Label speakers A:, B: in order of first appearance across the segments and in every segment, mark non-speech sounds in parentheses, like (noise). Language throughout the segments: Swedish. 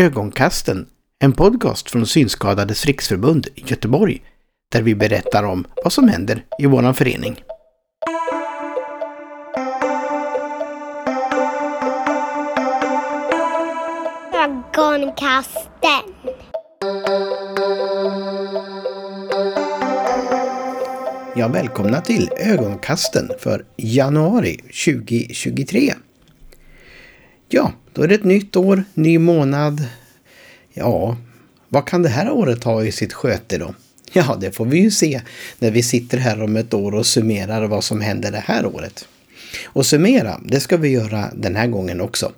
A: Ögonkasten, en podcast från Synskadades riksförbund i Göteborg, där vi berättar om vad som händer i vår förening.
B: Ögonkasten.
A: Ja, välkomna till Ögonkasten för januari 2023. Ja, då är det ett nytt år, ny månad. Ja, vad kan det här året ha i sitt sköte då? (laughs) Ja, det får vi ju se när vi sitter här om ett år och summerar vad som händer det här året. Och summera, det ska vi göra den här gången också.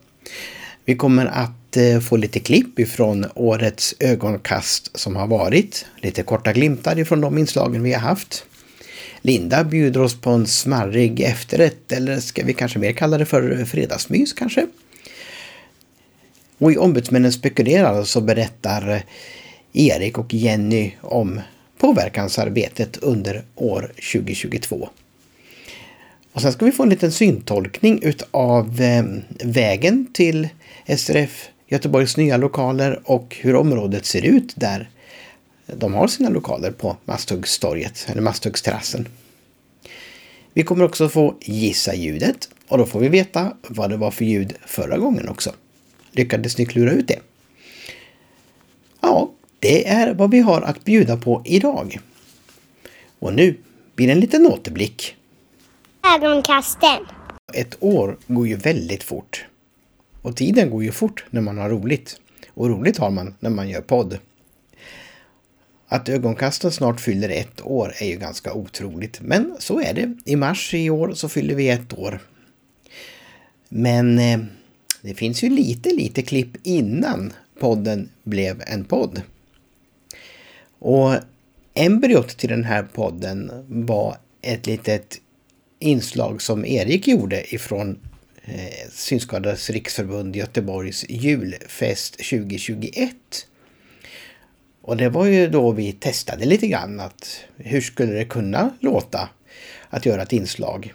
A: Vi kommer att eh, få lite klipp ifrån årets ögonkast som har varit. Lite korta glimtar ifrån de inslagen vi har haft. Linda bjuder oss på en smarrig efterrätt eller ska vi kanske mer kalla det för fredagsmys kanske? Och i Ombudsmännen spekulerar så berättar eh, Erik och Jenny om påverkansarbetet under år 2022. Och sen ska vi få en liten syntolkning utav eh, vägen till SRF Göteborgs nya lokaler och hur området ser ut där de har sina lokaler på Masthuggstorget eller Masthuggsterrassen. Vi kommer också få gissa ljudet och då får vi veta vad det var för ljud förra gången också. Lyckades ni klura ut det? Ja, det är vad vi har att bjuda på idag. Och nu blir det en liten återblick.
B: Ögonkasten.
A: Ett år går ju väldigt fort. Och tiden går ju fort när man har roligt. Och roligt har man när man gör podd. Att ögonkasten snart fyller ett år är ju ganska otroligt. Men så är det. I mars i år så fyller vi ett år. Men eh, det finns ju lite, lite klipp innan podden blev en podd. Och embryot till den här podden var ett litet inslag som Erik gjorde ifrån eh, Synskadades riksförbund Göteborgs julfest 2021. Och det var ju då vi testade lite grann att hur skulle det kunna låta att göra ett inslag.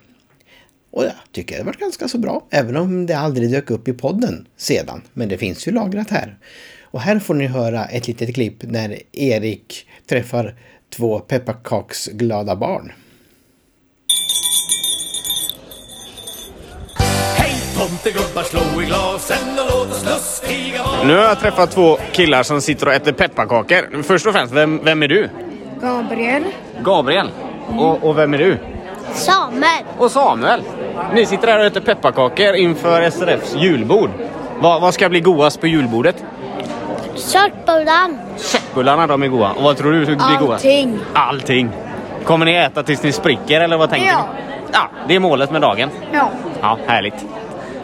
A: Och jag tycker det var ganska så bra, även om det aldrig dök upp i podden sedan. Men det finns ju lagrat här. Och här får ni höra ett litet klipp när Erik träffar två pepparkaksglada barn.
C: Tomtegubbar slå i glasen och låt oss lustiga vara
D: Nu har jag träffat två killar som sitter och äter pepparkakor. Först och främst, vem, vem är du?
B: Gabriel.
D: Gabriel. Och, och vem är du?
B: Samuel.
D: Och Samuel. Ni sitter här och äter pepparkakor inför SRFs julbord. Vad, vad ska bli godast på julbordet?
B: Köttbullar.
D: Köttbullarna, de är goda. Och vad tror du blir godast?
B: Allting.
D: Allting. Kommer ni äta tills ni spricker eller vad tänker
B: Ja.
D: ni? Ja, det är målet med dagen.
B: Ja.
D: Ja, härligt.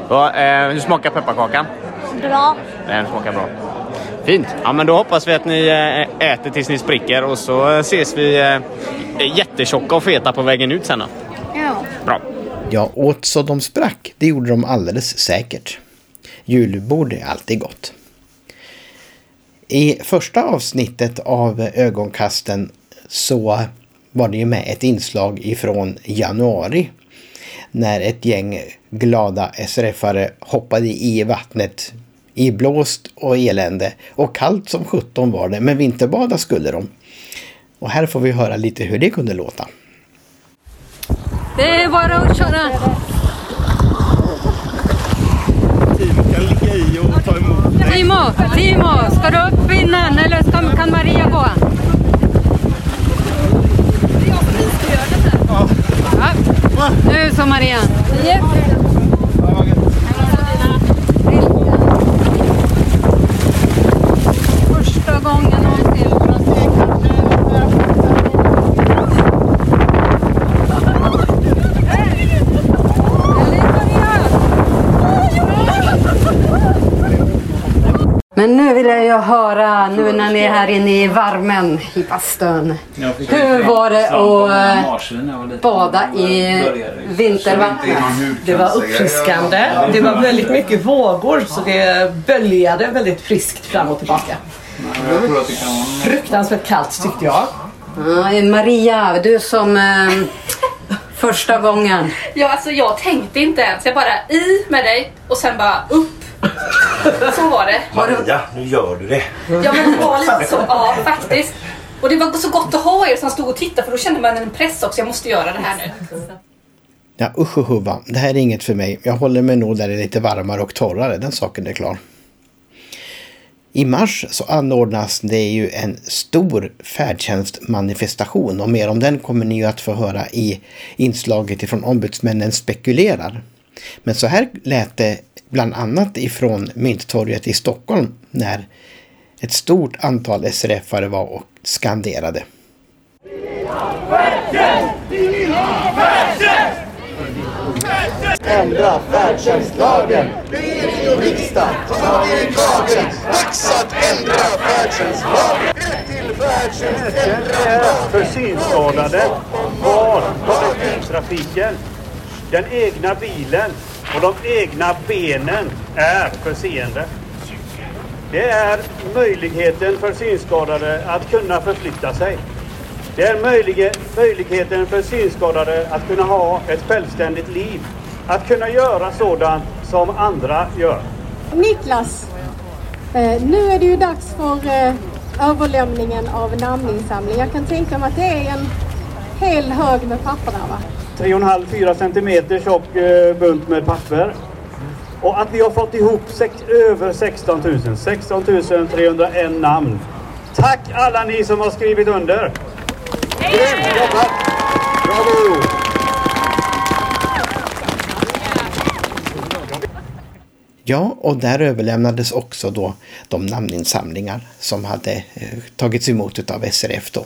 D: Och, eh, hur smakar pepparkakan?
B: Bra.
D: Den smakar bra. Fint. Ja, men då hoppas vi att ni eh, äter tills ni spricker och så ses vi eh, jättetjocka och feta på vägen ut sen då.
B: Ja.
D: Bra.
A: Ja, åt så de sprack, det gjorde de alldeles säkert. Julbord är alltid gott. I första avsnittet av ögonkasten så var det ju med ett inslag ifrån januari. När ett gäng glada SRF-are hoppade i vattnet i blåst och elände. Och kallt som 17 var det, men vinterbada skulle de. Och här får vi höra lite hur det kunde låta.
E: Det är bara att köra.
C: kan ligga i och ta emot
E: Timo, Timo, ska du upp innan eller ska, kan Maria gå? Ja. Nu så Maria. Första gången någonsin. Men nu vill jag ju höra, nu när ni är här inne i värmen i bastun. Hur var det att eh, bada i vintervattnet?
F: Det var uppfriskande. Det var väldigt mycket vågor så det böljade väldigt friskt fram och tillbaka. Fruktansvärt kallt tyckte jag.
E: Ja, Maria, du som eh, första gången.
G: Ja, alltså jag tänkte inte ens. Jag bara i med dig och sen bara upp. Så var det.
H: Maria, nu gör du det.
G: Ja men det var lite så, ja faktiskt. Och det var så gott att ha er som stod och tittade för då kände man en press också. Jag måste göra det här nu.
A: Ja usch och huva, det här är inget för mig. Jag håller mig nog där det är lite varmare och torrare, den saken är klar. I mars så anordnas det ju en stor färdtjänstmanifestation och mer om den kommer ni ju att få höra i inslaget ifrån Ombudsmännen spekulerar. Men så här lät det bland annat ifrån Mynttorget i Stockholm när ett stort antal SRF-are var och skanderade.
I: Ändra färdtjänstlagen. Regering och riksdag, ta er i kragen. Dags att ändra färdtjänstlagen. Till färdtjänst, ändra
J: för synskadade var kollektivtrafiken, den egna bilen och de egna benen är för seende. Det är möjligheten för synskadade att kunna förflytta sig. Det är möjligheten för synskadade att kunna ha ett självständigt liv. Att kunna göra sådant som andra gör.
K: Niklas, eh, nu är det ju dags för eh, överlämningen av namninsamling. Jag kan tänka mig att det är en hel hög med papper där va?
J: 3,5-4 centimeter tjock eh, bunt med papper. Och att vi har fått ihop sex, över 16 000, 16 301 namn. Tack alla ni som har skrivit under!
I: Grymt jobbat! Bravo!
A: Ja, och där överlämnades också då de namninsamlingar som hade eh, tagits emot av SRF då.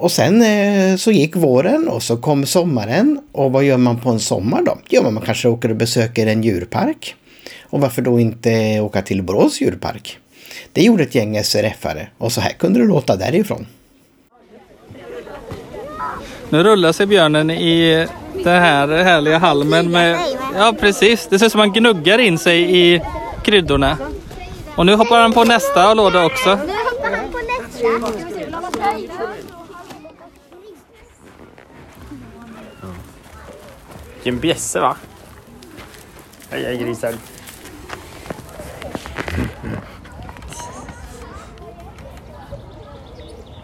A: Och sen eh, så gick våren och så kom sommaren. Och vad gör man på en sommar då? Ja, man kanske åker och besöker en djurpark. Och varför då inte åka till Borås djurpark? Det gjorde ett gäng SRF-are och så här kunde det låta därifrån.
L: Nu rullar sig björnen i den här härliga halmen med... Ja precis, det ser ut som man gnuggar in sig i kryddorna. Och nu hoppar han på nästa låda också.
B: Nu hoppar han på nästa.
D: Vilken bjässe va?
H: Hej, hej grisen.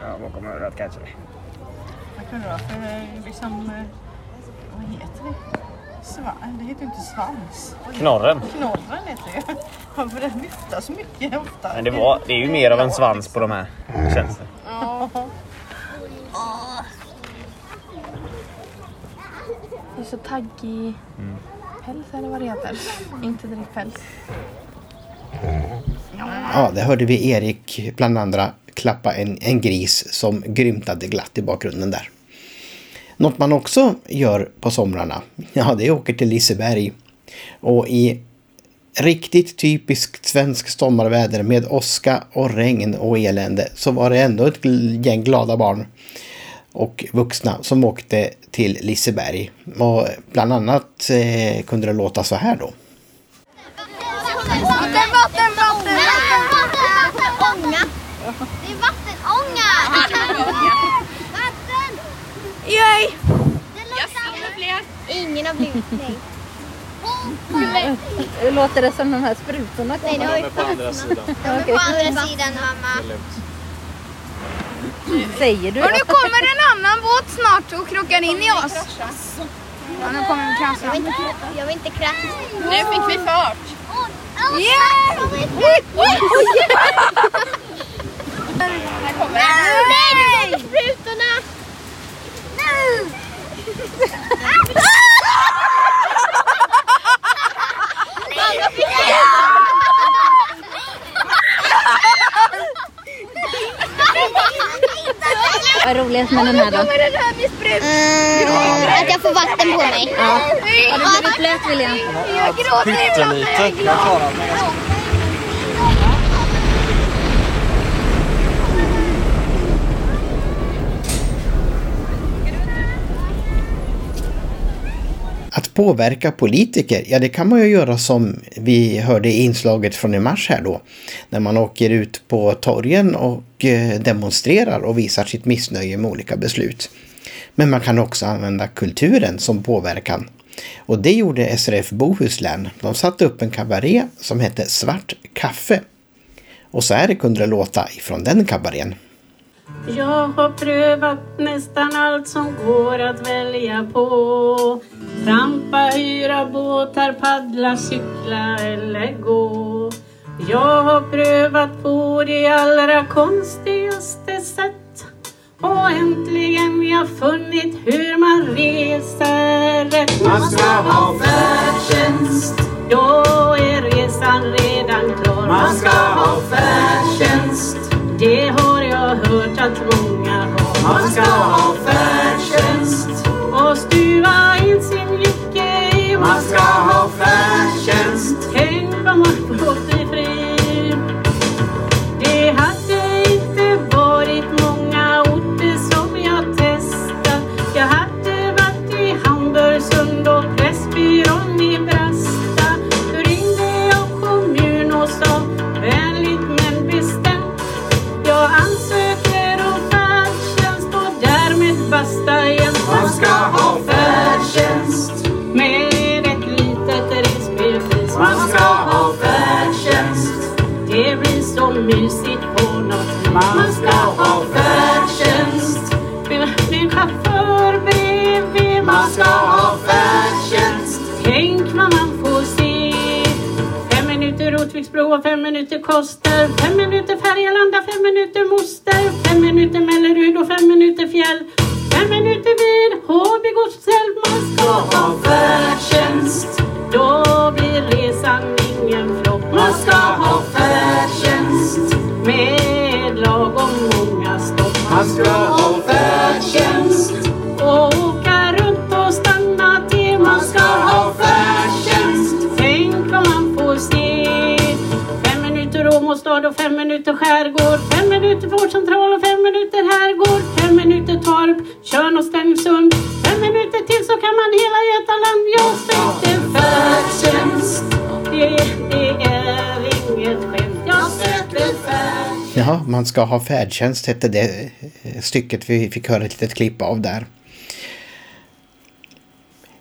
H: Ja, bakom örat kanske.
M: Vad kan det vara för liksom... Vad heter det? Sva det heter ju inte svans.
D: Knorren.
M: Knorren heter det. (laughs) Varför den viftar så mycket ofta?
D: Men det, var, det är ju mer av en svans på de här, känns det.
M: Ja.
N: Det är så taggig
D: Mm.
N: päls eller vad det heter. Inte direkt päls.
A: Ja, där hörde vi Erik bland andra klappa en, en gris som grymtade glatt i bakgrunden där. Något man också gör på somrarna, (laughs) ja det är att åka till Liseberg. Och i riktigt typiskt svenskt sommarväder med åska och regn och elände så var det ändå ett gäng glada barn och vuxna som åkte till Liseberg. Och bland annat eh, kunde det låta så här då.
B: Vatten, vatten, vatten, vattenånga. Det är vattenånga. Vatten. Yay. Ingen har blivit nej.
O: Låter det som de här sprutorna
B: Nej, det var ju
D: på andra sidan.
B: De är på andra sidan mamma.
O: Säger du?
B: Och nu kommer en annan båt snart och krockar in i oss. Ja, nu kommer vi krascha. Jag vill inte, jag vill inte krascha. Nu fick vi fart. Yeah! Nej, nu kommer sprutorna! Nu!
O: Vad är roligast med den här då?
B: att jag får vatten på mig.
O: Ja. Har du blivit blöt William?
B: Jag gråter ibland när jag är glad.
A: Att påverka politiker, ja det kan man ju göra som vi hörde i inslaget från i mars här då. När man åker ut på torgen och eh, demonstrerar och visar sitt missnöje med olika beslut. Men man kan också använda kulturen som påverkan. Och det gjorde SRF Bohuslän. De satte upp en kabaré som hette Svart kaffe. Och så här kunde det låta ifrån den kabarén.
P: Jag har prövat nästan allt som går att välja på. Trampa, hyra båtar, paddla, cykla eller gå. Jag har prövat på de allra konstigaste sätt. Och äntligen jag funnit hur man reser rätt.
I: Man ska ha färdtjänst.
P: Då är resan redan klar.
I: Man ska ha färdtjänst.
P: Det har jag hört att många har.
I: Man ska ha färdtjänst.
P: Och stuva in sin lycka i.
I: Man ska ha färdtjänst.
P: Tänk vad man fått bli fri. Det hade inte varit många orter som jag testat. Jag hade varit i Hamburgsund och
I: Man ska ha färdtjänst.
P: Min chaufför bredvid.
I: Man ska ha färdtjänst.
P: Tänk vad man får se. Fem minuter Rotviksbro och fem minuter Koster. Fem minuter Färgelanda, fem minuter Moster. Fem minuter Mellerud och fem minuter Fjäll. Fem minuter vid Håby godshäll. Man ska ha
I: färdtjänst.
P: Då skärgård. Fem minuter vårdcentral och fem minuter herrgård. Fem minuter Torp, Tjörn och Stenungsund. Fem minuter till så kan man hela Götaland. Jag sätter
I: färdtjänst.
P: Det, det är inget skämt. Jag sätter färdtjänst.
A: Ja, man ska ha färdtjänst hette det eh, stycket vi fick höra ett litet klipp av där.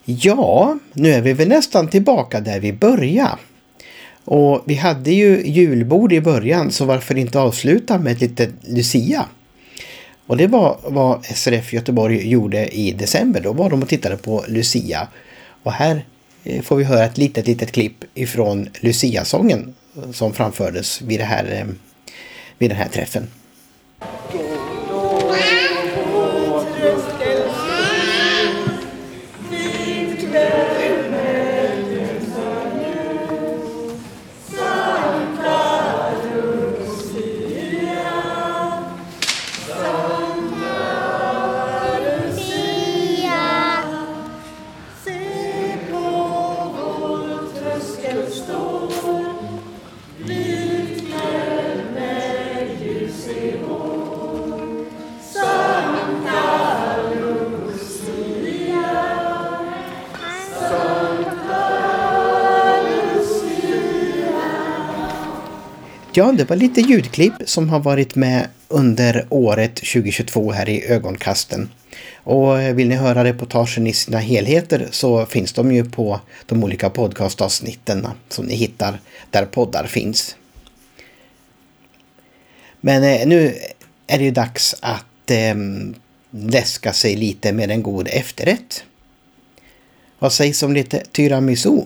A: Ja, nu är vi väl nästan tillbaka där vi började. Och vi hade ju julbord i början så varför inte avsluta med ett litet Lucia? Och det var vad SRF Göteborg gjorde i december. Då var de och tittade på Lucia. Och här eh, får vi höra ett litet, litet klipp ifrån Lucia-sången som framfördes vid, det här, eh, vid den här träffen. Ja, det var lite ljudklipp som har varit med under året 2022 här i ögonkasten. Och eh, vill ni höra reportagen i sina helheter så finns de ju på de olika podcastavsnitten som ni hittar där poddar finns. Men eh, nu är det ju dags att eh, läska sig lite med en god efterrätt. Vad sägs om lite tiramisu?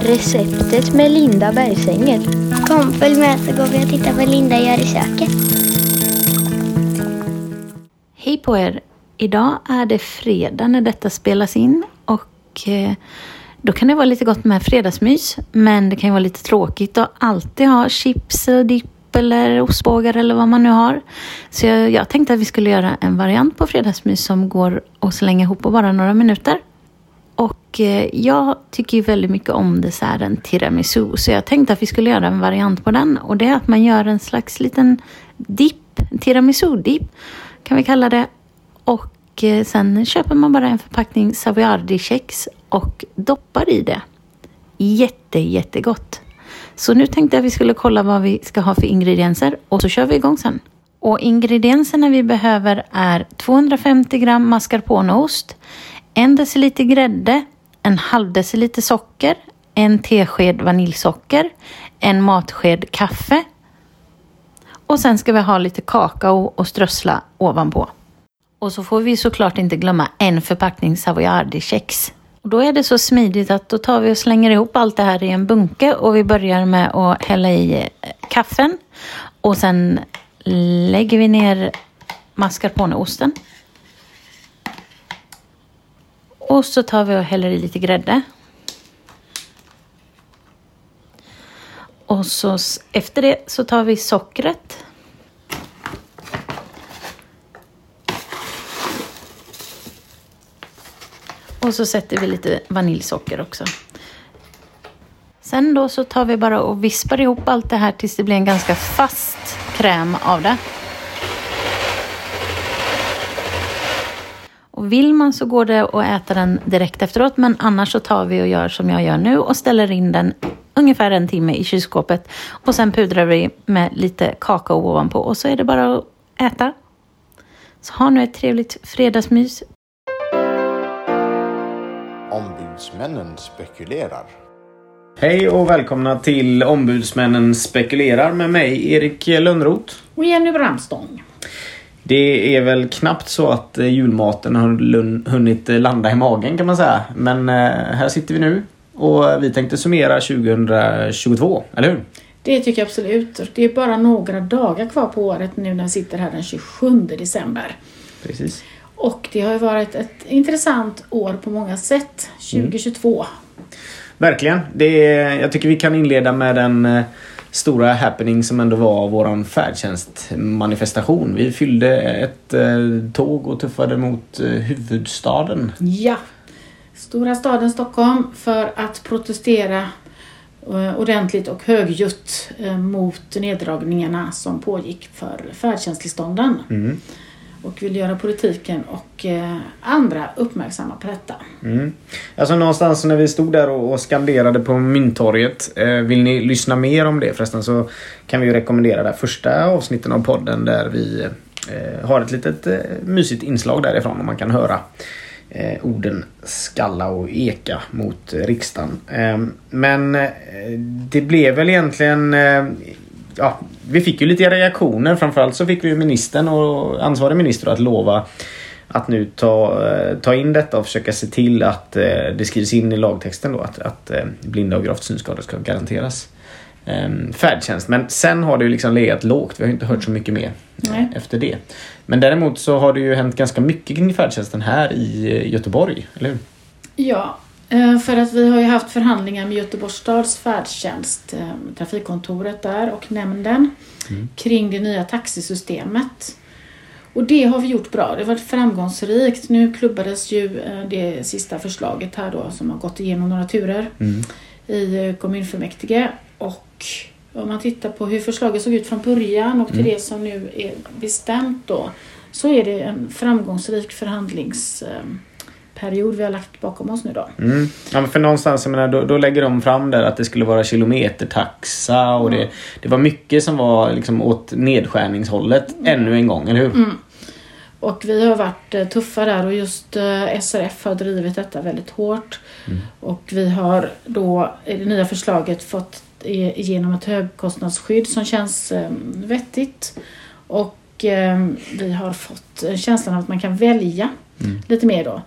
Q: Receptet med Linda Bergsänger. Kom, följ med så går vi och tittar vad Linda gör i köket.
R: Hej på er! Idag är det fredag när detta spelas in och eh, då kan det vara lite gott med fredagsmys men det kan ju vara lite tråkigt att alltid ha chips och dipp eller ostbågar eller vad man nu har. Så jag, jag tänkte att vi skulle göra en variant på fredagsmys som går att slänga ihop på bara några minuter. Och eh, jag tycker ju väldigt mycket om desserten tiramisu så jag tänkte att vi skulle göra en variant på den och det är att man gör en slags liten dipp, tiramisu-dipp kan vi kalla det. Och eh, sen köper man bara en förpackning Savoiardi-kex och doppar i det. Jätte, jättegott. Så nu tänkte jag att vi skulle kolla vad vi ska ha för ingredienser och så kör vi igång sen. Och ingredienserna vi behöver är 250 gram mascarponeost, en deciliter grädde, en halv deciliter socker, en tesked vaniljsocker, en matsked kaffe och sen ska vi ha lite kakao och strössla ovanpå. Och så får vi såklart inte glömma en förpackning savoyardi-kex. Och då är det så smidigt att då tar vi och slänger ihop allt det här i en bunke och vi börjar med att hälla i eh, kaffen och sen lägger vi ner mascarponeosten. Och så tar vi och häller i lite grädde. Och så efter det så tar vi sockret. Och så sätter vi lite vaniljsocker också. Sen då så tar vi bara och vispar ihop allt det här tills det blir en ganska fast kräm av det. Vill man så går det att äta den direkt efteråt men annars så tar vi och gör som jag gör nu och ställer in den ungefär en timme i kylskåpet och sen pudrar vi med lite kakao ovanpå och så är det bara att äta. Så ha nu ett trevligt fredagsmys.
I: Ombudsmännen spekulerar.
D: Hej och välkomna till Ombudsmännen spekulerar med mig Erik Lönnroth.
S: Och Jenny Bramstång.
D: Det är väl knappt så att eh, julmaten har hunnit eh, landa i magen kan man säga. Men eh, här sitter vi nu och vi tänkte summera 2022, eller hur?
S: Det tycker jag absolut. Det är bara några dagar kvar på året nu när jag sitter här den 27 december.
D: Precis.
S: Och det har ju varit ett intressant år på många sätt. 2022.
D: Verkligen. Det är, jag tycker vi kan inleda med den eh, stora happening som ändå var våran färdtjänstmanifestation. Vi fyllde ett eh, tåg och tuffade mot eh, huvudstaden.
S: Ja. Stora staden Stockholm för att protestera eh, ordentligt och högljutt mot neddragningarna som pågick för färdtjänsttillstånden.
D: Mm.
S: Och vill göra politiken och eh, andra uppmärksamma på detta.
D: Mm. Alltså någonstans när vi stod där och och skanderade på Mynttorget. Eh, vill ni lyssna mer om det förresten så kan vi ju rekommendera det första avsnitten av podden där vi eh, har ett litet eh, mysigt inslag därifrån och man kan höra eh, orden skalla och eka mot eh, riksdagen. Eh, men eh, det blev väl egentligen eh, Ja, vi fick ju lite reaktioner. Framförallt så fick vi ju ministern och ansvarig minister att lova att nu ta, eh, ta in detta och försöka se till att eh, det skrivs in i lagtexten då att, att eh, blinda och gravt synskadade ska garanteras eh, färdtjänst. Men sen har det ju liksom legat lågt. Vi har inte hört så mycket mer
S: Nej.
D: efter det. Men däremot så har det ju hänt ganska mycket kring färdtjänsten här i Göteborg, eller hur?
S: Ja, för att vi har ju haft förhandlingar med Göteborgs stads färdtjänst, eh, trafikkontoret där och nämnden kring det nya taxisystemet. Och det har vi gjort bra. Det har varit framgångsrikt. Nu klubbades ju eh, det sista förslaget här då som har gått igenom några turer i eh, kommunfullmäktige. Och om man tittar på hur förslaget såg ut från början och till
D: Mm.
S: det som nu är bestämt då så är det en framgångsrik förhandlingsperiod vi har lagt bakom oss nu då.
D: Mm. Ja, men för någonstans, jag menar, då, då lägger de fram där att det skulle vara kilometertaxa och det, det var mycket som var liksom åt nedskärningshållet ännu en gång, eller hur?
S: Mm. Och vi har varit eh, tuffa där och just eh, SRF har drivit detta väldigt hårt. Och vi har då i det nya förslaget fått igenom ett högkostnadsskydd som känns eh, vettigt. Och vi har fått känslan av att man kan välja lite mer då.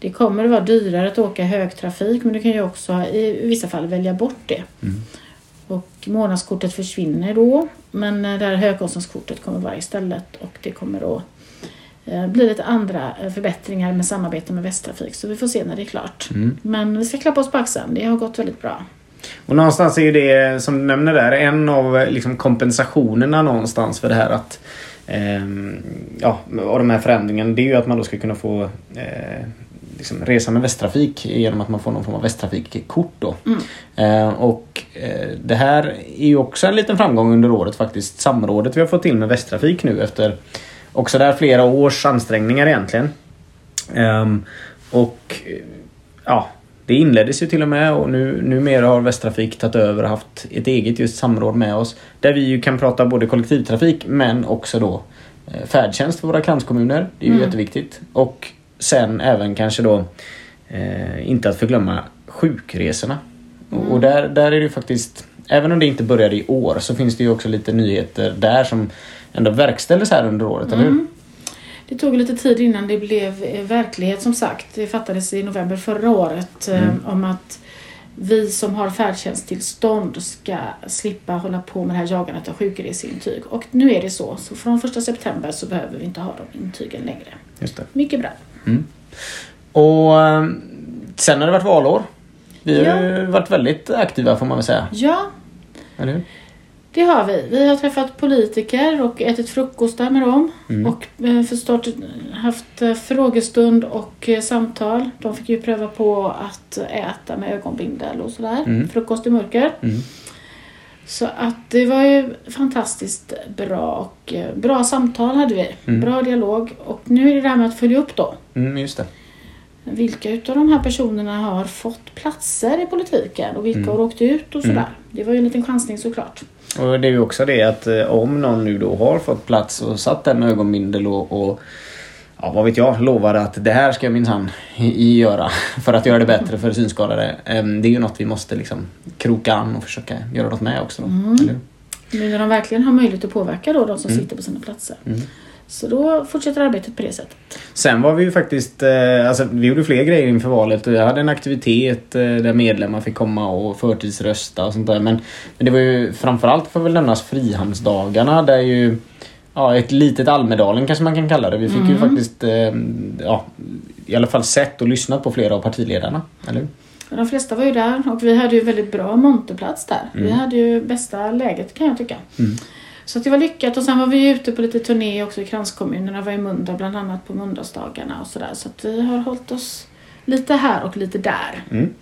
S: Det kommer att vara dyrare att åka högtrafik men du kan ju också i vissa fall välja bort det. Och månadskortet försvinner då. Men eh, det här högkostnadskortet kommer vara istället och det kommer att eh, bli lite andra eh, förbättringar med samarbete med Västtrafik. Så vi får se när det är klart.
D: Mm.
S: Men vi ska klappa oss på axeln. Det har gått väldigt bra.
D: Och någonstans är ju det som du nämner där en av eh, liksom kompensationerna någonstans för det här att ehm, ja, av de här förändringarna det är ju att man då ska kunna få eh, liksom resa med Västtrafik genom att man får någon form av Västtrafikkort då.
S: Mm.
D: Eh, och eh, det här är ju också en liten framgång under året faktiskt. Samrådet vi har fått till med Västtrafik nu efter också där flera års ansträngningar egentligen. Ehm, och eh, ja, Det inleddes ju till och med och nu, numera har Västtrafik tagit över och haft ett eget just samråd med oss. Där vi ju kan prata både kollektivtrafik men också då eh, färdtjänst för våra kranskommuner. Det är ju
S: Mm.
D: jätteviktigt. Och sen även kanske då eh, inte att förglömma sjukresorna.
S: Mm.
D: och där, där är det ju faktiskt, även om det inte började i år så finns det ju också lite nyheter där som ändå verkställdes här under året, eller hur?
S: Mm. Det tog lite tid innan det blev eh, verklighet som sagt. Det fattades i november förra året eh,
D: Mm.
S: om att vi som har färdtjänsttillstånd ska slippa hålla på med det här jagandet av sjukreseintyg. Och nu är det så. Så från första september så behöver vi inte ha de intygen längre.
D: Just det.
S: Mycket bra.
D: Mm. Och eh, sen har det varit valår. Vi har ju varit väldigt aktiva får man väl säga.
S: Ja,
D: Eller hur?
S: det har vi. Vi har träffat politiker och ätit frukostar med dem.
D: Mm.
S: Och eh, förstått, haft eh, frågestund och samtal. De fick ju pröva på att äta med ögonbindel och sådär.
D: Mm.
S: Frukost i mörker.
D: Mm.
S: Så att det var ju fantastiskt bra och eh, bra samtal hade vi.
D: Mm.
S: Bra dialog. Och nu är det det här med att följa upp då.
D: Mm, just det.
S: Vilka utav de här personerna har fått platser i politiken och vilka
D: Mm.
S: har åkt ut och sådär.
D: Mm.
S: Det var ju en liten chansning såklart.
D: Och det är ju också det att eh, om någon nu då har fått plats och satt med ögonbindel och, och ja, vad vet jag, lovade att det här ska jag minsann göra (laughs) för att göra det bättre för synskadade. Em, Det är ju något vi måste liksom kroka an och försöka göra något med också. Då,
S: Mm. Nu när de verkligen har möjlighet att påverka då de som
D: Mm.
S: sitter på sina platser.
D: Mm.
S: Så då fortsätter arbetet på det sättet.
D: Sen var vi ju faktiskt, eh, alltså vi gjorde fler grejer inför valet och jag hade en aktivitet eh, där medlemmar fick komma och förtidsrösta och sånt där. Men, men det var ju framförallt får väl nämnas Frihamnsdagarna där ju Ja, ett litet Almedalen kanske man kan kalla det. Vi fick ju
S: Mm.
D: faktiskt eh, ja, i alla fall sett och lyssnat på flera av partiledarna. Eller hur?
S: De flesta var ju där och vi hade ju väldigt bra monterplats där. Vi
D: Mm.
S: hade ju bästa läget kan jag tycka.
D: Mm.
S: Så att det var lyckat och sen var vi ju ute på lite turné också i kranskommunerna. var i Munda bland annat på Mundagsdagarna och sådär. Så att vi har hållit oss lite här och lite där.
D: Mm.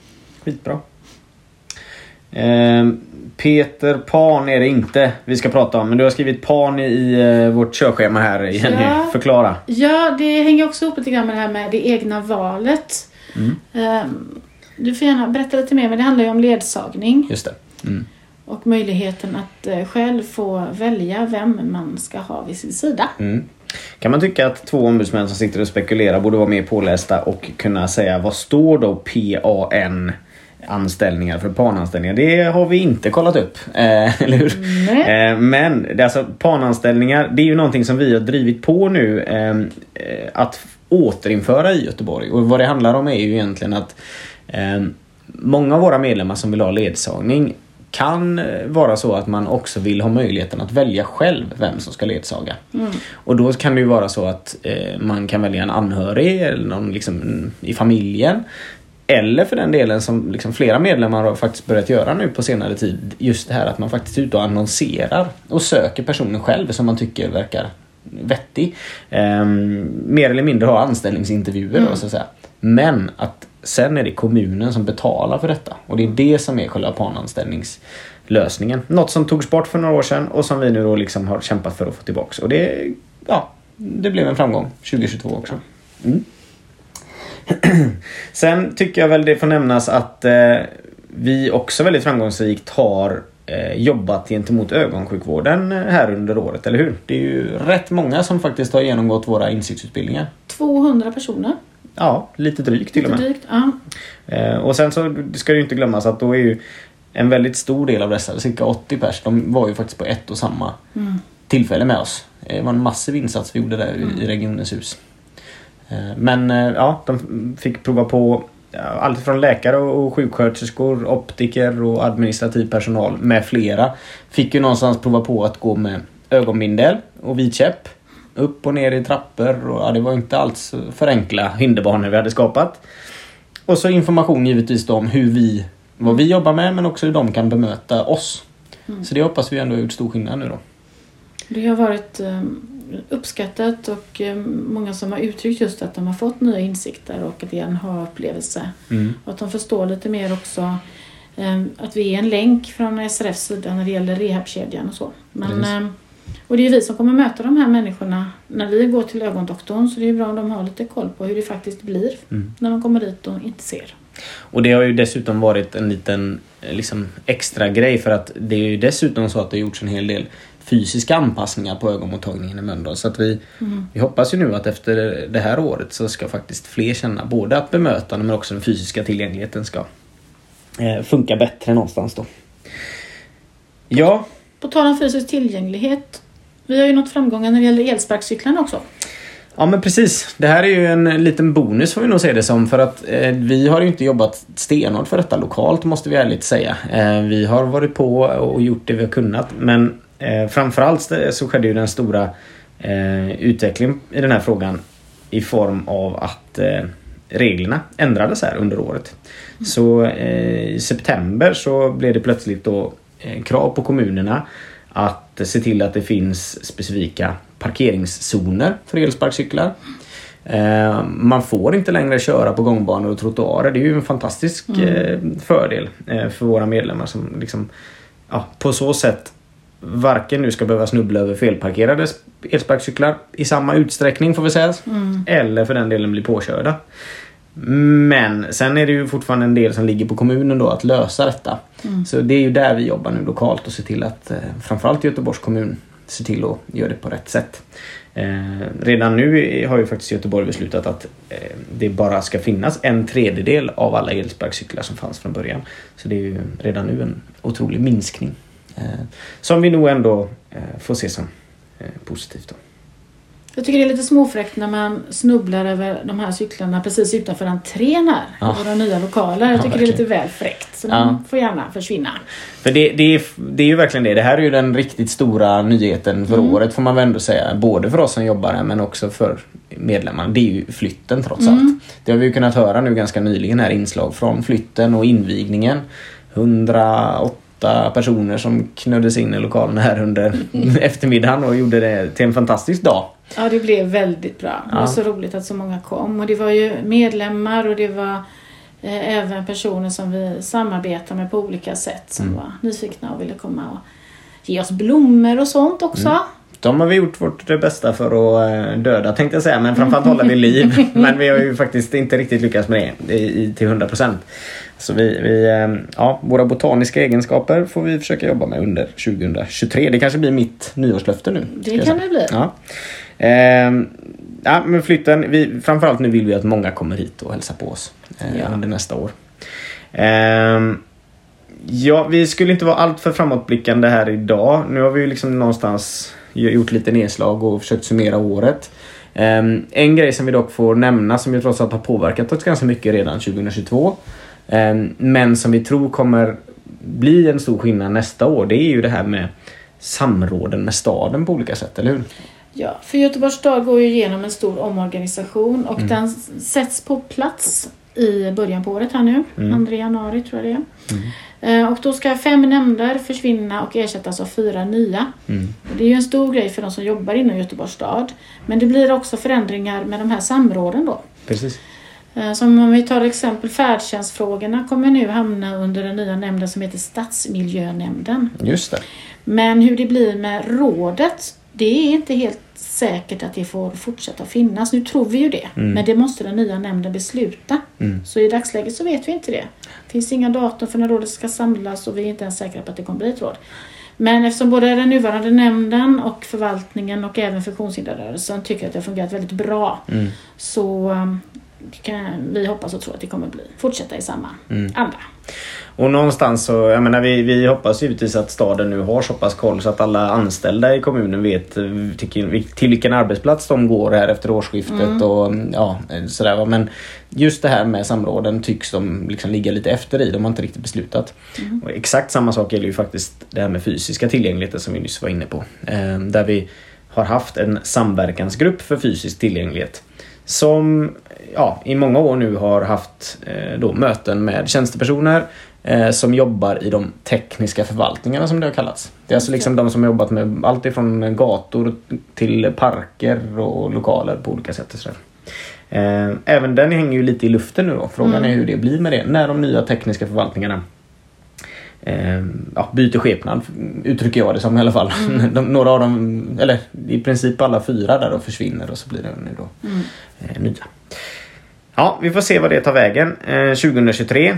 D: Skitbra. Eh, Peter Pan är det inte vi ska prata om. Men du har skrivit Pan i eh, vårt körschema här Jenny.
S: Ja.
D: Förklara.
S: Ja, det hänger också ihop lite grann med det här med det egna valet.
D: Mm.
S: Ehm, Du får gärna berätta lite mer, men det handlar ju om ledsagning.
D: Just det. Mm.
S: Och möjligheten att eh, själv få välja vem man ska ha vid sin sida.
D: Mm. Kan man tycka att två ombudsmän som sitter och spekulerar borde vara mer pålästa och kunna säga vad står då PAN anställningar för PAN-anställningar? Det har vi inte kollat upp. Eh, (laughs) eller hur?
S: Nej.
D: Eh, men det alltså PAN-anställningar, det är ju någonting som vi har drivit på nu eh, eh, att återinföra i Göteborg. Och vad det handlar om är ju egentligen att eh, många av våra medlemmar som vill ha ledsagning kan eh, vara så att man också vill ha möjligheten att välja själv vem som ska ledsaga.
S: Mm.
D: Och då kan det ju vara så att eh, man kan välja en anhörig eller någon liksom, mm, i familjen. Eller för den delen som liksom flera medlemmar har faktiskt börjat göra nu på senare tid. Just det här att man faktiskt är ute och annonserar och söker personen själv som man tycker verkar vettig. Ehm, mer eller mindre ha anställningsintervjuer då,
S: Mm.
D: så att säga. Men att sen är det kommunen som betalar för detta. Och det är det som är själva PAN-anställningslösningen. Något som togs bort för några år sedan och som vi nu då liksom har kämpat för att få tillbaks. Och det, ja, det blev en framgång 2022 också. Mm. (clears throat) Sen tycker jag väl det får nämnas att eh, vi också väldigt framgångsrikt har eh, jobbat gentemot ögonsjukvården eh, här under året, eller hur? Det är ju rätt många som faktiskt har genomgått våra insiktsutbildningar.
S: 200 personer.
D: Ja, lite drygt till och
S: Lite
D: med.
S: drygt. Ja.
D: Eh, och sen så ska det ju inte glömmas att då är ju en väldigt stor del av dessa, cirka 80 pers, de var ju faktiskt på ett och samma
S: Mm.
D: tillfälle med oss. Eh, Det var en massiv insats vi gjorde där i- i Regionens hus. Eh, Men eh, ja, de fick prova på allt från läkare och sjuksköterskor, optiker och administrativ personal med flera. Fick ju någonstans prova på att gå med ögonbindel och vit käpp. Upp och ner i trappor och ja, det var inte alls för enkla hinderbanor vi hade skapat. Och så information givetvis då om hur vi, vad vi jobbar med men också hur de kan bemöta oss.
S: Mm.
D: Så det hoppas vi ändå har gjort stor skillnad nu då.
S: Det har varit eh, uppskattat och eh, många som har uttryckt just att de har fått nya insikter och att det är en ha-upplevelse.
D: Mm.
S: Och att de förstår lite mer också eh, att vi är en länk från SRFs sida när det gäller rehabkedjan och så. Men, eh, och det är vi som kommer möta de här människorna när vi går till ögondoktorn så det är bra om de har lite koll på hur det faktiskt blir
D: Mm.
S: när de kommer dit och inte ser.
D: Och det har ju dessutom varit en liten liksom, extra grej för att det är ju dessutom så att det har gjorts en hel del fysiska anpassningar på ögonmottagningen i Mölndal. Så att vi,
S: Mm.
D: vi hoppas ju nu att efter det här året så ska faktiskt fler känna både att bemötande men också den fysiska tillgängligheten ska eh, funka bättre någonstans då. Ja,
S: På tal om fysisk tillgänglighet. Vi har ju nått framgångar när det gäller elsparkcyklarna också.
D: Ja men precis. Det här är ju en liten bonus får vi nog se det som för att eh, vi har ju inte jobbat stenhårt för detta lokalt måste vi ärligt säga. Eh, vi har varit på och gjort det vi har kunnat men eh, framförallt så skedde ju den stora eh, utvecklingen i den här frågan i form av att eh, reglerna ändrades här under året. Så eh, i september så blev det plötsligt då eh, krav på kommunerna att se till att det finns specifika parkeringszoner för elsparkcyklar. Eh, man får inte längre köra på gångbanor och trottoarer. Det är ju en fantastisk
S: Mm.
D: eh, fördel för våra medlemmar som liksom ja, på så sätt varken nu ska behöva snubbla över felparkerade elsparkcyklar i samma utsträckning får vi säga.
S: Mm.
D: Eller för den delen bli påkörda. Men sen är det ju fortfarande en del som ligger på kommunen då att lösa detta.
S: Mm.
D: Så det är ju där vi jobbar nu lokalt och ser till att eh, framförallt Göteborgs kommun ser till att göra det på rätt sätt. Eh, redan nu har ju faktiskt Göteborg beslutat att eh, det bara ska finnas en tredjedel av alla elsparkcyklar som fanns från början. Så det är ju redan nu en otrolig minskning. Eh, som vi nog ändå eh, får se som eh, positivt. Då.
S: Jag tycker det är lite småfräckt när man snubblar över de här cyklarna precis utanför entrén här.
D: Ja.
S: Våra nya lokaler. Jag
D: Ja,
S: tycker det är lite väl fräckt. Så
D: Ja.
S: de får gärna försvinna.
D: För det, det, är, det är ju verkligen det. Det här är ju den riktigt stora nyheten för
S: Mm.
D: året får man väl ändå säga. Både för oss som jobbar här men också för medlemmarna. Det är ju flytten trots
S: Mm.
D: allt. Det har vi ju kunnat höra nu ganska nyligen här inslag från flytten och invigningen. 108 personer som knöddes in i lokalen här under (laughs) eftermiddagen och gjorde det till en fantastisk dag.
S: Ja, det blev väldigt bra. Det var
D: Ja.
S: så roligt att så många kom. Och det var ju medlemmar och det var eh, även personer som vi samarbetar med på olika sätt som
D: Mm.
S: var nyfikna och ville komma och ge oss blommor och sånt också.
D: Mm. De har vi gjort vårt bästa för att eh, döda tänkte jag säga men framförallt hålla vid liv. (laughs) Men vi har ju faktiskt inte riktigt lyckats med det i, till 100%. Så vi, vi, eh, ja, våra botaniska egenskaper får vi försöka jobba med under 2023. Det kanske blir mitt nyårslöfte nu.
S: Det kan det bli.
D: Ja. Ehm, ja, men flytten, vi, framförallt nu vill vi att många kommer hit och hälsar på oss eh,
S: Ja.
D: under nästa år. Ehm, ja, vi skulle inte vara allt för framåtblickande här idag. Nu har vi ju liksom någonstans gjort lite nedslag och försökt summera året. Ehm, en grej som vi dock får nämna som ju trots allt har påverkat oss ganska mycket redan 2022. ehm, men som vi tror kommer bli en stor skillnad nästa år. Det är ju det här med samråden med staden på olika sätt, eller hur?
S: Ja, för Göteborgs stad går ju igenom en stor omorganisation och
D: Mm.
S: den sätts på plats i början på året här nu.
D: Mm.
S: 2 januari tror jag det är. Eh, Och då ska fem nämnder försvinna och ersättas av fyra nya.
D: Mm.
S: Det är ju en stor grej för de som jobbar inom Göteborgs stad. Men det blir också förändringar med de här samråden då.
D: Precis.
S: Eh, Som om vi tar exempel färdtjänstfrågorna kommer nu hamna under den nya nämnden som heter Stadsmiljönämnden.
D: Just det.
S: Men hur det blir med rådet, det är inte helt säkert att det får fortsätta finnas. Nu tror vi ju det,
D: Mm.
S: men det måste den nya nämnden besluta.
D: Mm.
S: Så i dagsläget så vet vi inte det. Det finns inga datum för när rådet ska samlas och vi är inte ens säkra på att det kommer bli ett råd. Men eftersom både den nuvarande nämnden och förvaltningen och även funktionshinderrörelsen tycker att det har fungerat väldigt bra
D: Mm.
S: så um, kan vi hoppas och tro att det kommer bli, fortsätta i samma
D: Mm.
S: anda.
D: Och någonstans så, jag menar vi, vi hoppas givetvis att staden nu har så pass koll så att alla anställda i kommunen vet eh, till, till vilken arbetsplats de går här efter årsskiftet
S: Mm.
D: och ja, eh, sådär. Men just det här med samråden tycks de liksom ligga lite efter i. De har inte riktigt beslutat.
S: Mm.
D: Och exakt samma sak gäller ju faktiskt det här med fysiska tillgängligheten som vi nyss var inne på. Eh, där vi har haft en samverkansgrupp för fysisk tillgänglighet. Som ja, i många år nu har haft eh, då, möten med tjänstepersoner eh, som jobbar i de tekniska förvaltningarna som det har kallats. Det är alltså liksom de som har jobbat med allt ifrån gator till parker och lokaler på olika sätt. Och sådär. Eh, även den hänger ju lite i luften nu då. Frågan
S: Mm.
D: är hur det blir med det när de nya tekniska förvaltningarna eh, ja, byter skepnad, uttrycker jag det som i alla fall.
S: Mm. (laughs)
D: De, några av dem, eller i princip alla fyra där då försvinner och så blir det nu då
S: Mm.
D: eh, nya. Ja, vi får se vad det tar vägen eh, 2023. Eh,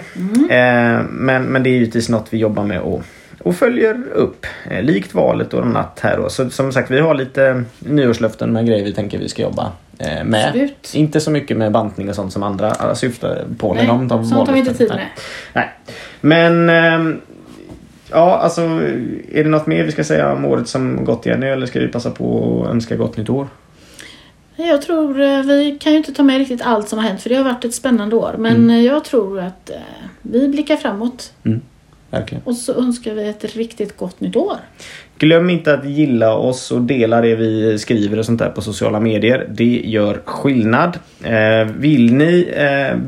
D: men, men det är givetvis något vi jobbar med och, och följer upp. Eh, likt valet och annat här då. Så som sagt, vi har lite nyårslöften med grejer vi tänker vi ska jobba med.
S: Absolut.
D: Inte så mycket med bantning och sånt som andra syftar på.
S: Nej,
D: de, de
S: sånt har vi inte tid med.
D: Nej. Nej. Men ehm, Ja, alltså är det något mer vi ska säga om året som gått Jenny eller ska vi passa på att önska gott nytt år?
S: Jag tror, eh, vi kan ju inte ta med riktigt allt som har hänt för det har varit ett spännande år. Men
D: Mm.
S: eh, jag tror att eh, vi blickar framåt
D: Verkligen.
S: och så önskar vi ett riktigt gott nytt år.
D: Glöm inte att gilla oss och dela det vi skriver och sånt där på sociala medier. Det gör skillnad. Vill ni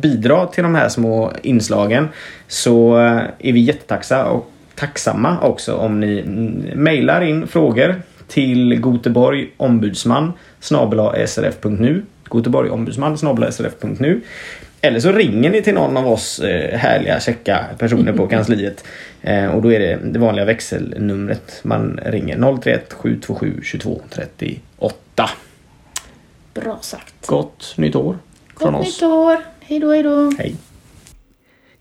D: bidra till de här små inslagen så är vi jättetacksamma och tacksamma också om ni mejlar in frågor till Goteborg ombudsman srf.nu Goteborg ombudsman srf.nu eller så ringer ni till någon av oss eh, härliga käcka personer på (laughs) kansliet. Eh, och då är det det vanliga växelnumret man ringer 031 727 22 38.
S: Bra sagt.
D: Gott nytt år från
S: Gott
D: oss.
S: nytt år. Hej då, hej då.
D: Hej.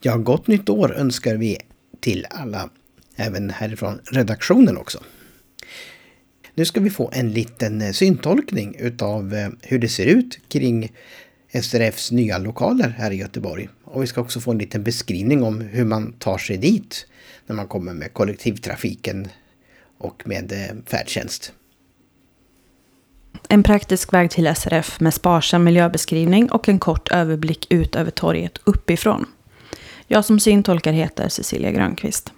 A: Ja, gott nytt år önskar vi till alla, även härifrån redaktionen också. Nu ska vi få en liten eh, syntolkning utav eh, hur det ser ut kring SRFs nya lokaler här i Göteborg. Och vi ska också få en liten beskrivning om hur man tar sig dit när man kommer med kollektivtrafiken och med eh, färdtjänst.
T: En praktisk väg till SRF med sparsam miljöbeskrivning och en kort överblick ut över torget uppifrån. Jag som syntolkar heter Cecilia Grönqvist.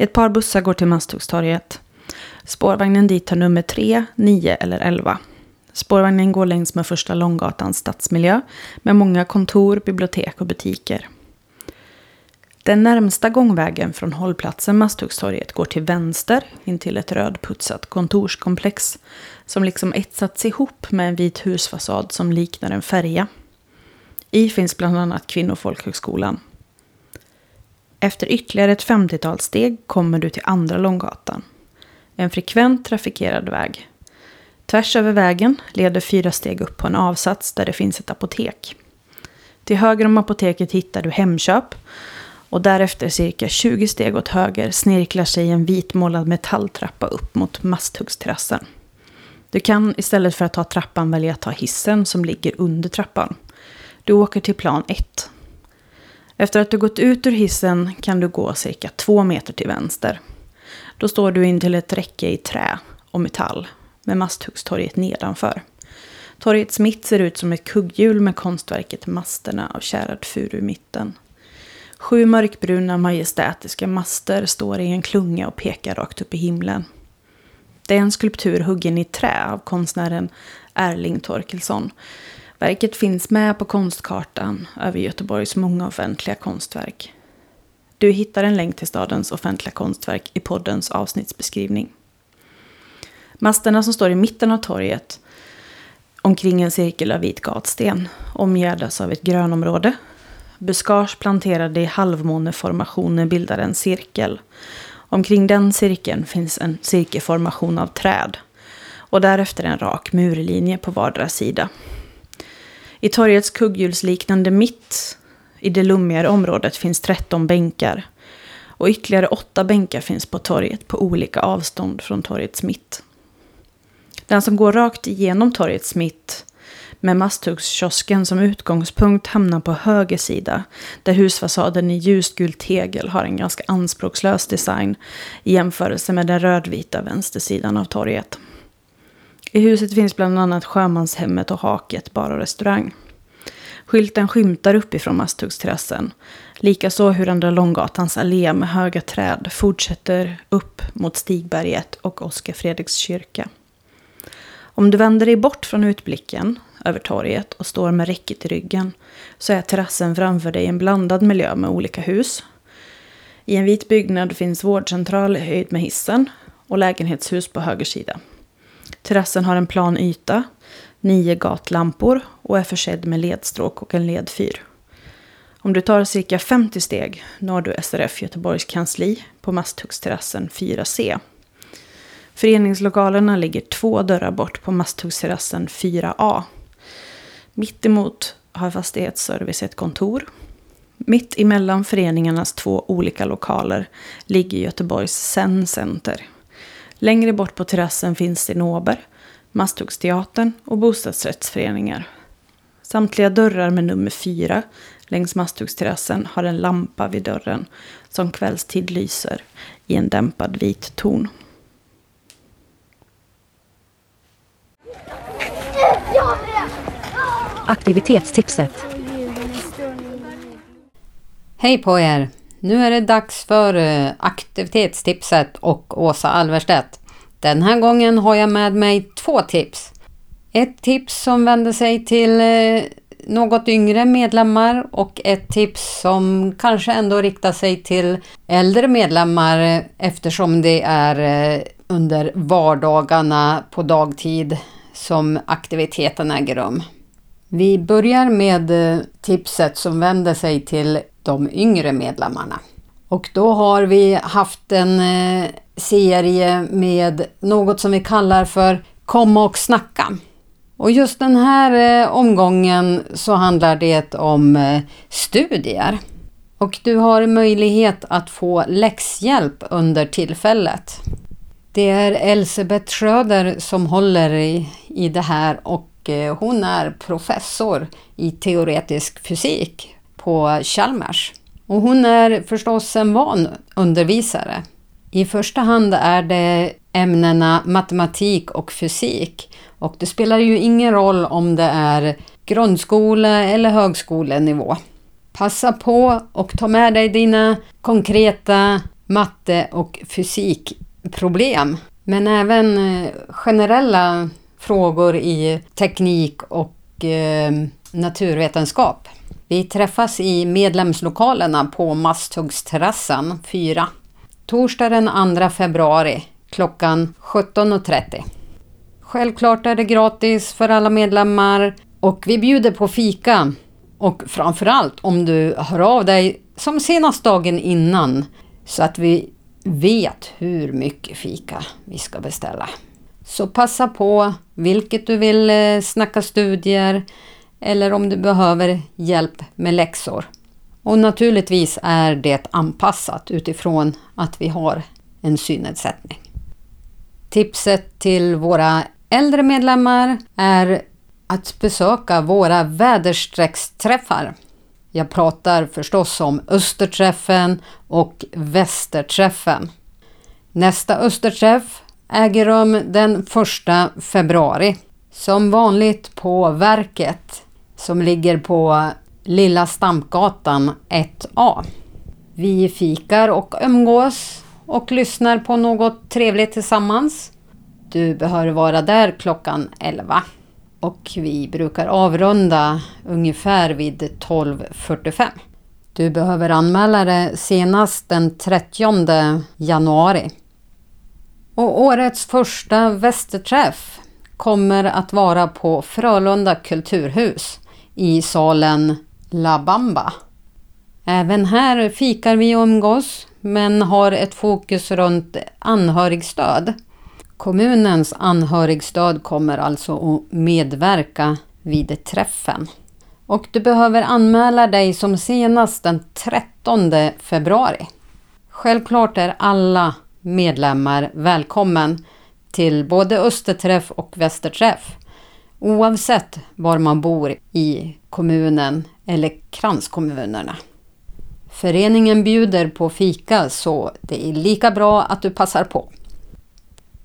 T: Ett par bussar går till Masthuggstorget. Spårvagnen dit tar nummer 3, 9 eller 11. Spårvagnen går längs med första Långgatans stadsmiljö med många kontor, bibliotek och butiker. Den närmsta gångvägen från hållplatsen Masthuggstorget går till vänster in till ett rödputsat kontorskomplex som liksom etsats ihop med en vit husfasad som liknar en färja. I finns bland annat Kvinnofolkhögskolan. Efter ytterligare ett 50-tal steg kommer du till Andra Långgatan. En frekvent trafikerad väg. Tvärs över vägen leder fyra steg upp på en avsats där det finns ett apotek. Till höger om apoteket hittar du Hemköp och därefter cirka 20 steg åt höger snirklar sig en vitmålad metalltrappa upp mot Masthuggsterrassen. Du kan istället för att ta trappan välja att ta hissen som ligger under trappan. Du åker till plan 1. Efter att du gått ut ur hissen kan du gå cirka två meter till vänster. Då står du in till ett räcke i trä och metall med Masthuggstorget nedanför. Torgets mitt ser ut som ett kugghjul med konstverket Masterna av kärad furu i mitten. Sju mörkbruna majestätiska master står i en klunga och pekar rakt upp i himlen. Det är en skulptur huggen i trä av konstnären Erling Torkelsson. Verket finns med på konstkartan över Göteborgs många offentliga konstverk. Du hittar en länk till stadens offentliga konstverk i poddens avsnittsbeskrivning. Masterna som står i mitten av torget omkring en cirkel av vit gatsten omgärdas av ett grönområde. Buskage planterade i halvmåneformationer bildar en cirkel. Omkring den cirkeln finns en cirkelformation av träd och därefter en rak murlinje på vardera sida. I torgets kugghjulsliknande mitt i det lummigare området finns 13 bänkar och ytterligare åtta bänkar finns på torget på olika avstånd från torgets mitt. Den som går rakt igenom torgets mitt med Masthuggskiosken som utgångspunkt hamnar på höger sida där husfasaden i ljusgul tegel har en ganska anspråkslös design i jämförelse med den rödvita vänstersidan av torget. I huset finns bland annat Sjömanshemmet och Haket bar och restaurang. Skylten skymtar uppifrån Masthuggsterrassen. Likaså hur Andra Långgatans allé med höga träd fortsätter upp mot Stigberget och Oskar Fredriks kyrka. Om du vänder dig bort från utblicken över torget och står med räcket i ryggen så är terrassen framför dig en blandad miljö med olika hus. I en vit byggnad finns vårdcentral höjd med hissen och lägenhetshus på höger sida. Terrassen har en plan yta, nio gatlampor och är försedd med ledstråk och en ledfyr. Om du tar cirka 50 steg når du SRF Göteborgs kansli på Masthuggsterrassen 4C. Föreningslokalerna ligger två dörrar bort på Masthuggsterrassen 4A. Mittemot har Fastighetsservice ett kontor. Mitt emellan föreningarnas två olika lokaler ligger Göteborgs Zen Center. Längre bort på terrassen finns Cinnober, Masthuggsteatern och bostadsrättsföreningar. Samtliga dörrar med nummer fyra längs Masthuggsterrassen har en lampa vid dörren som kvällstid lyser i en dämpad vit ton.
E: Aktivitetstipset. Hej på er! Nu är det dags för eh, aktivitetstipset och Åsa Alverstedt. Den här gången har jag med mig två tips. Ett tips som vänder sig till eh, något yngre medlemmar och ett tips som kanske ändå riktar sig till äldre medlemmar eh, eftersom det är under vardagarna på dagtid som aktiviteten äger rum. Vi börjar med tipset som vänder sig till de yngre medlemmarna. Och då har vi haft en eh, serie med något som vi kallar för Komma och snacka. Och just den här eh, omgången så handlar det om eh, studier. Och du har möjlighet att få läxhjälp under tillfället. Det är Elsebeth Schröder som håller i, i det här och hon är professor i teoretisk fysik på Chalmers. Och hon är förstås en van undervisare. I första hand är det ämnena matematik och fysik. Och det spelar ju ingen roll om det är grundskole eller högskolenivå. Passa på och ta med dig dina konkreta matte och fysikproblem. Men även eh, generella frågor i teknik och eh, naturvetenskap. Vi träffas i medlemslokalerna på Masthuggsterrassen 4. Torsdag den 2 februari klockan 17.30. Självklart är det gratis för alla medlemmar och vi bjuder på fika. Och framförallt om du hör av dig som senast dagen innan så att vi vet hur mycket fika vi ska beställa. Så passa på vilket du vill eh, snacka studier eller om du behöver hjälp med läxor. Och naturligtvis är det anpassat utifrån att vi har en synnedsättning. Tipset till våra äldre medlemmar är att besöka våra väderstrecksträffar. Jag pratar förstås om Österträffen och Västerträffen. Nästa Österträff äger rum den 1 februari. Som vanligt på Verket som ligger på Lilla Stampgatan 1A. Vi fikar och umgås och lyssnar på något trevligt tillsammans. Du behöver vara där klockan 11 och vi brukar avrunda ungefär vid 12.45. Du behöver anmäla dig senast den 30 januari. Och årets första västerträff kommer att vara på Frölunda kulturhus i salen La Bamba. Även här fikar vi och umgås men har ett fokus runt anhörigstöd. Kommunens anhörigstöd kommer alltså att medverka vid träffen. Och du behöver anmäla dig som senast den 13 februari. Självklart är alla medlemmar välkommen till både Österträff och Västerträff oavsett var man bor i kommunen eller kranskommunerna. Föreningen bjuder på fika så det är lika bra att du passar på.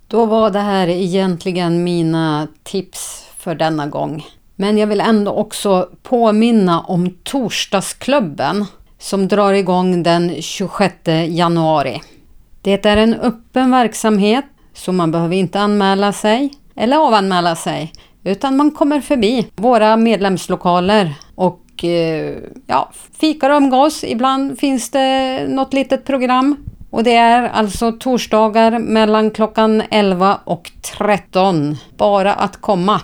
E: Då var det här egentligen mina tips för denna gång. Men jag vill ändå också påminna om Torsdagsklubben som drar igång den 26 januari. Det är en öppen verksamhet så man behöver inte anmäla sig eller avanmäla sig utan man kommer förbi våra medlemslokaler och eh, ja, fikar och umgås. Ibland finns det något litet program. Och det är alltså torsdagar mellan klockan 11 och 13. Bara att komma.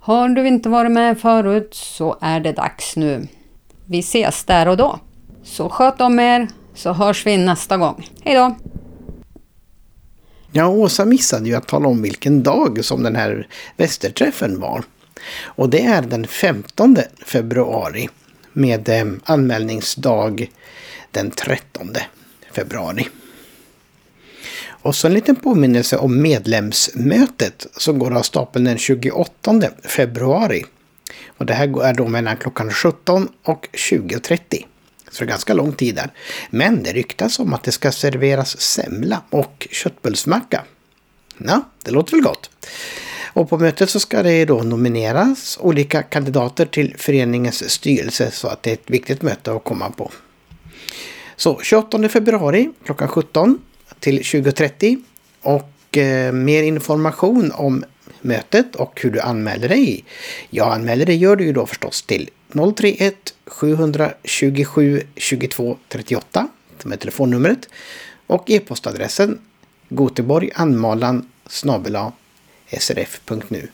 E: Har du inte varit med förut så är det dags nu. Vi ses där och då. Så sköt om er så hörs vi nästa gång. Hej då!
A: Ja, Åsa missade ju att tala om vilken dag som den här västerträffen var. Och det är den 15 februari med eh, anmälningsdag den 13 februari. Och så en liten påminnelse om medlemsmötet som går av stapeln den 28 februari. Och det här är då mellan klockan 17 och 20.30. Så det är ganska lång tid där. Men det ryktas om att det ska serveras semla och köttbullsmacka. Ja, det låter väl gott. Och på mötet så ska det då nomineras olika kandidater till föreningens styrelse så att det är ett viktigt möte att komma på. Så 28 februari klockan 17 till 20.30 och eh, mer information om mötet och hur du anmäler dig. Ja, anmäler dig gör du ju då förstås till 031 727 22 38 som är telefonnumret och e-postadressen goteborganmalansrf.nu. goteborganmalansrf.nu. snabela srf.nu.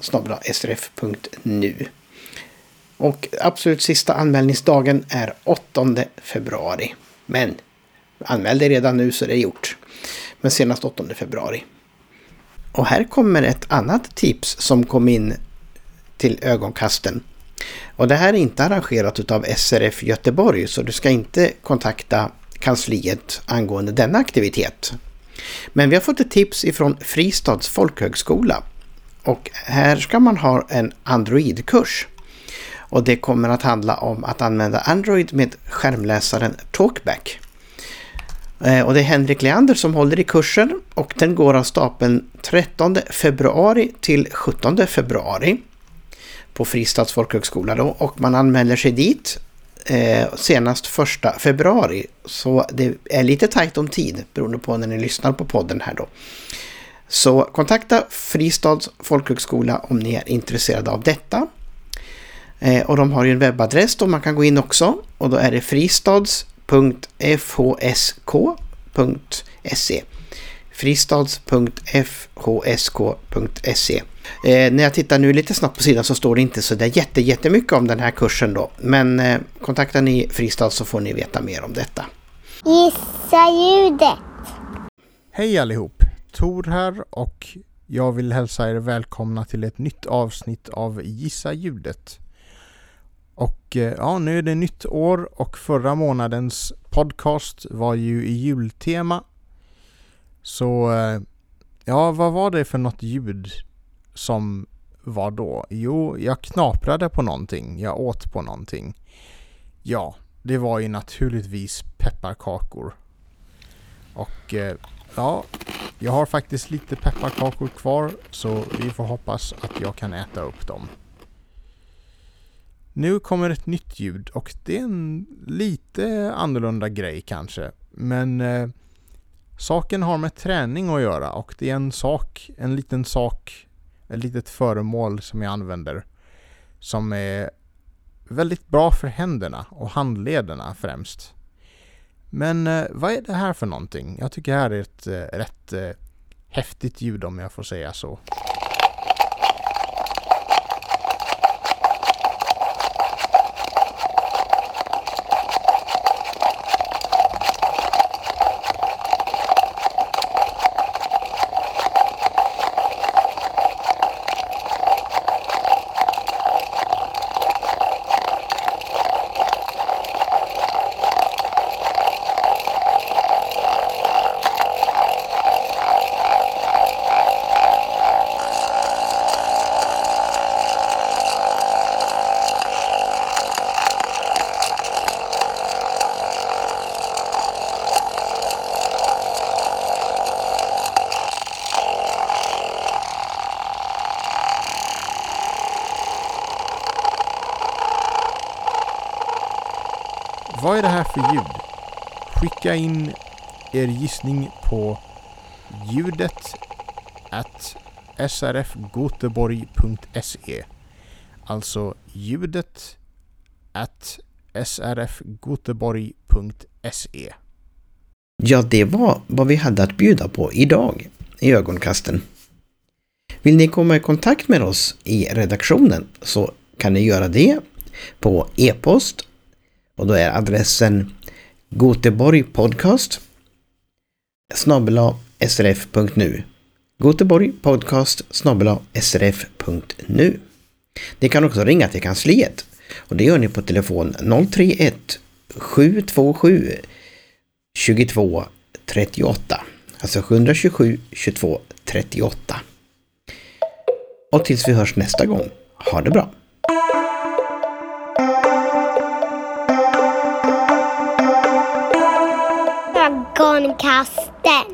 A: Snabela srf.nu. Och absolut sista anmälningsdagen är 8 februari. Men anmäl dig redan nu så det är gjort. Men senast 8 februari. Och här kommer ett annat tips som kom in till ögonkasten. Och det här är inte arrangerat utav SRF Göteborg så du ska inte kontakta kansliet angående denna aktivitet. Men vi har fått ett tips ifrån Fristads folkhögskola. Och här ska man ha en Android-kurs. Och det kommer att handla om att använda Android med skärmläsaren Talkback. Eh, och det är Henrik Leander som håller i kursen och den går av stapeln 13 februari till 17 februari på Fristads folkhögskola då och man anmäler sig dit eh, senast 1 februari. Så det är lite tajt om tid beroende på när ni lyssnar på podden här då. Så kontakta Fristads folkhögskola om ni är intresserade av detta. Eh, och de har ju en webbadress då man kan gå in också och då är det fristads.fhsk.se fristads.fhsk.se eh, När jag tittar nu lite snabbt på sidan så står det inte så där jätte, jättemycket om den här kursen då. Men eh, kontaktar ni Fristads så får ni veta mer om detta.
Q: Gissa ljudet.
U: Hej allihop! Tor här och jag vill hälsa er välkomna till ett nytt avsnitt av Gissa ljudet. Och eh, ja, nu är det nytt år och förra månadens podcast var ju i jultema. Så eh, ja, vad var det för något ljud som var då? Jo, jag knaprade på någonting. Jag åt på någonting. Ja, det var ju naturligtvis pepparkakor. Och eh, ja, jag har faktiskt lite pepparkakor kvar så vi får hoppas att jag kan äta upp dem. Nu kommer ett nytt ljud och det är en lite annorlunda grej kanske. Men eh, saken har med träning att göra och det är en sak, en liten sak, ett litet föremål som jag använder som är väldigt bra för händerna och handlederna främst. Men eh, vad är det här för någonting? Jag tycker det här är ett eh, rätt eh, häftigt ljud om jag får säga så. Vad är det här för ljud? Skicka in er gissning på ljudet at srfgoteborg.se Alltså ljudet at srfgoteborg.se
A: Ja, det var vad vi hade att bjuda på idag i ögonkasten. Vill ni komma i kontakt med oss i redaktionen så kan ni göra det på e-post och då är adressen goteborgpodcast snabela srf.nu Goteborg podcast srf.nu. Ni kan också ringa till kansliet och det gör ni på telefon 031 727 22 38. Alltså 727 22 38. Och tills vi hörs nästa gång, ha det bra!
Q: Ögonkasten.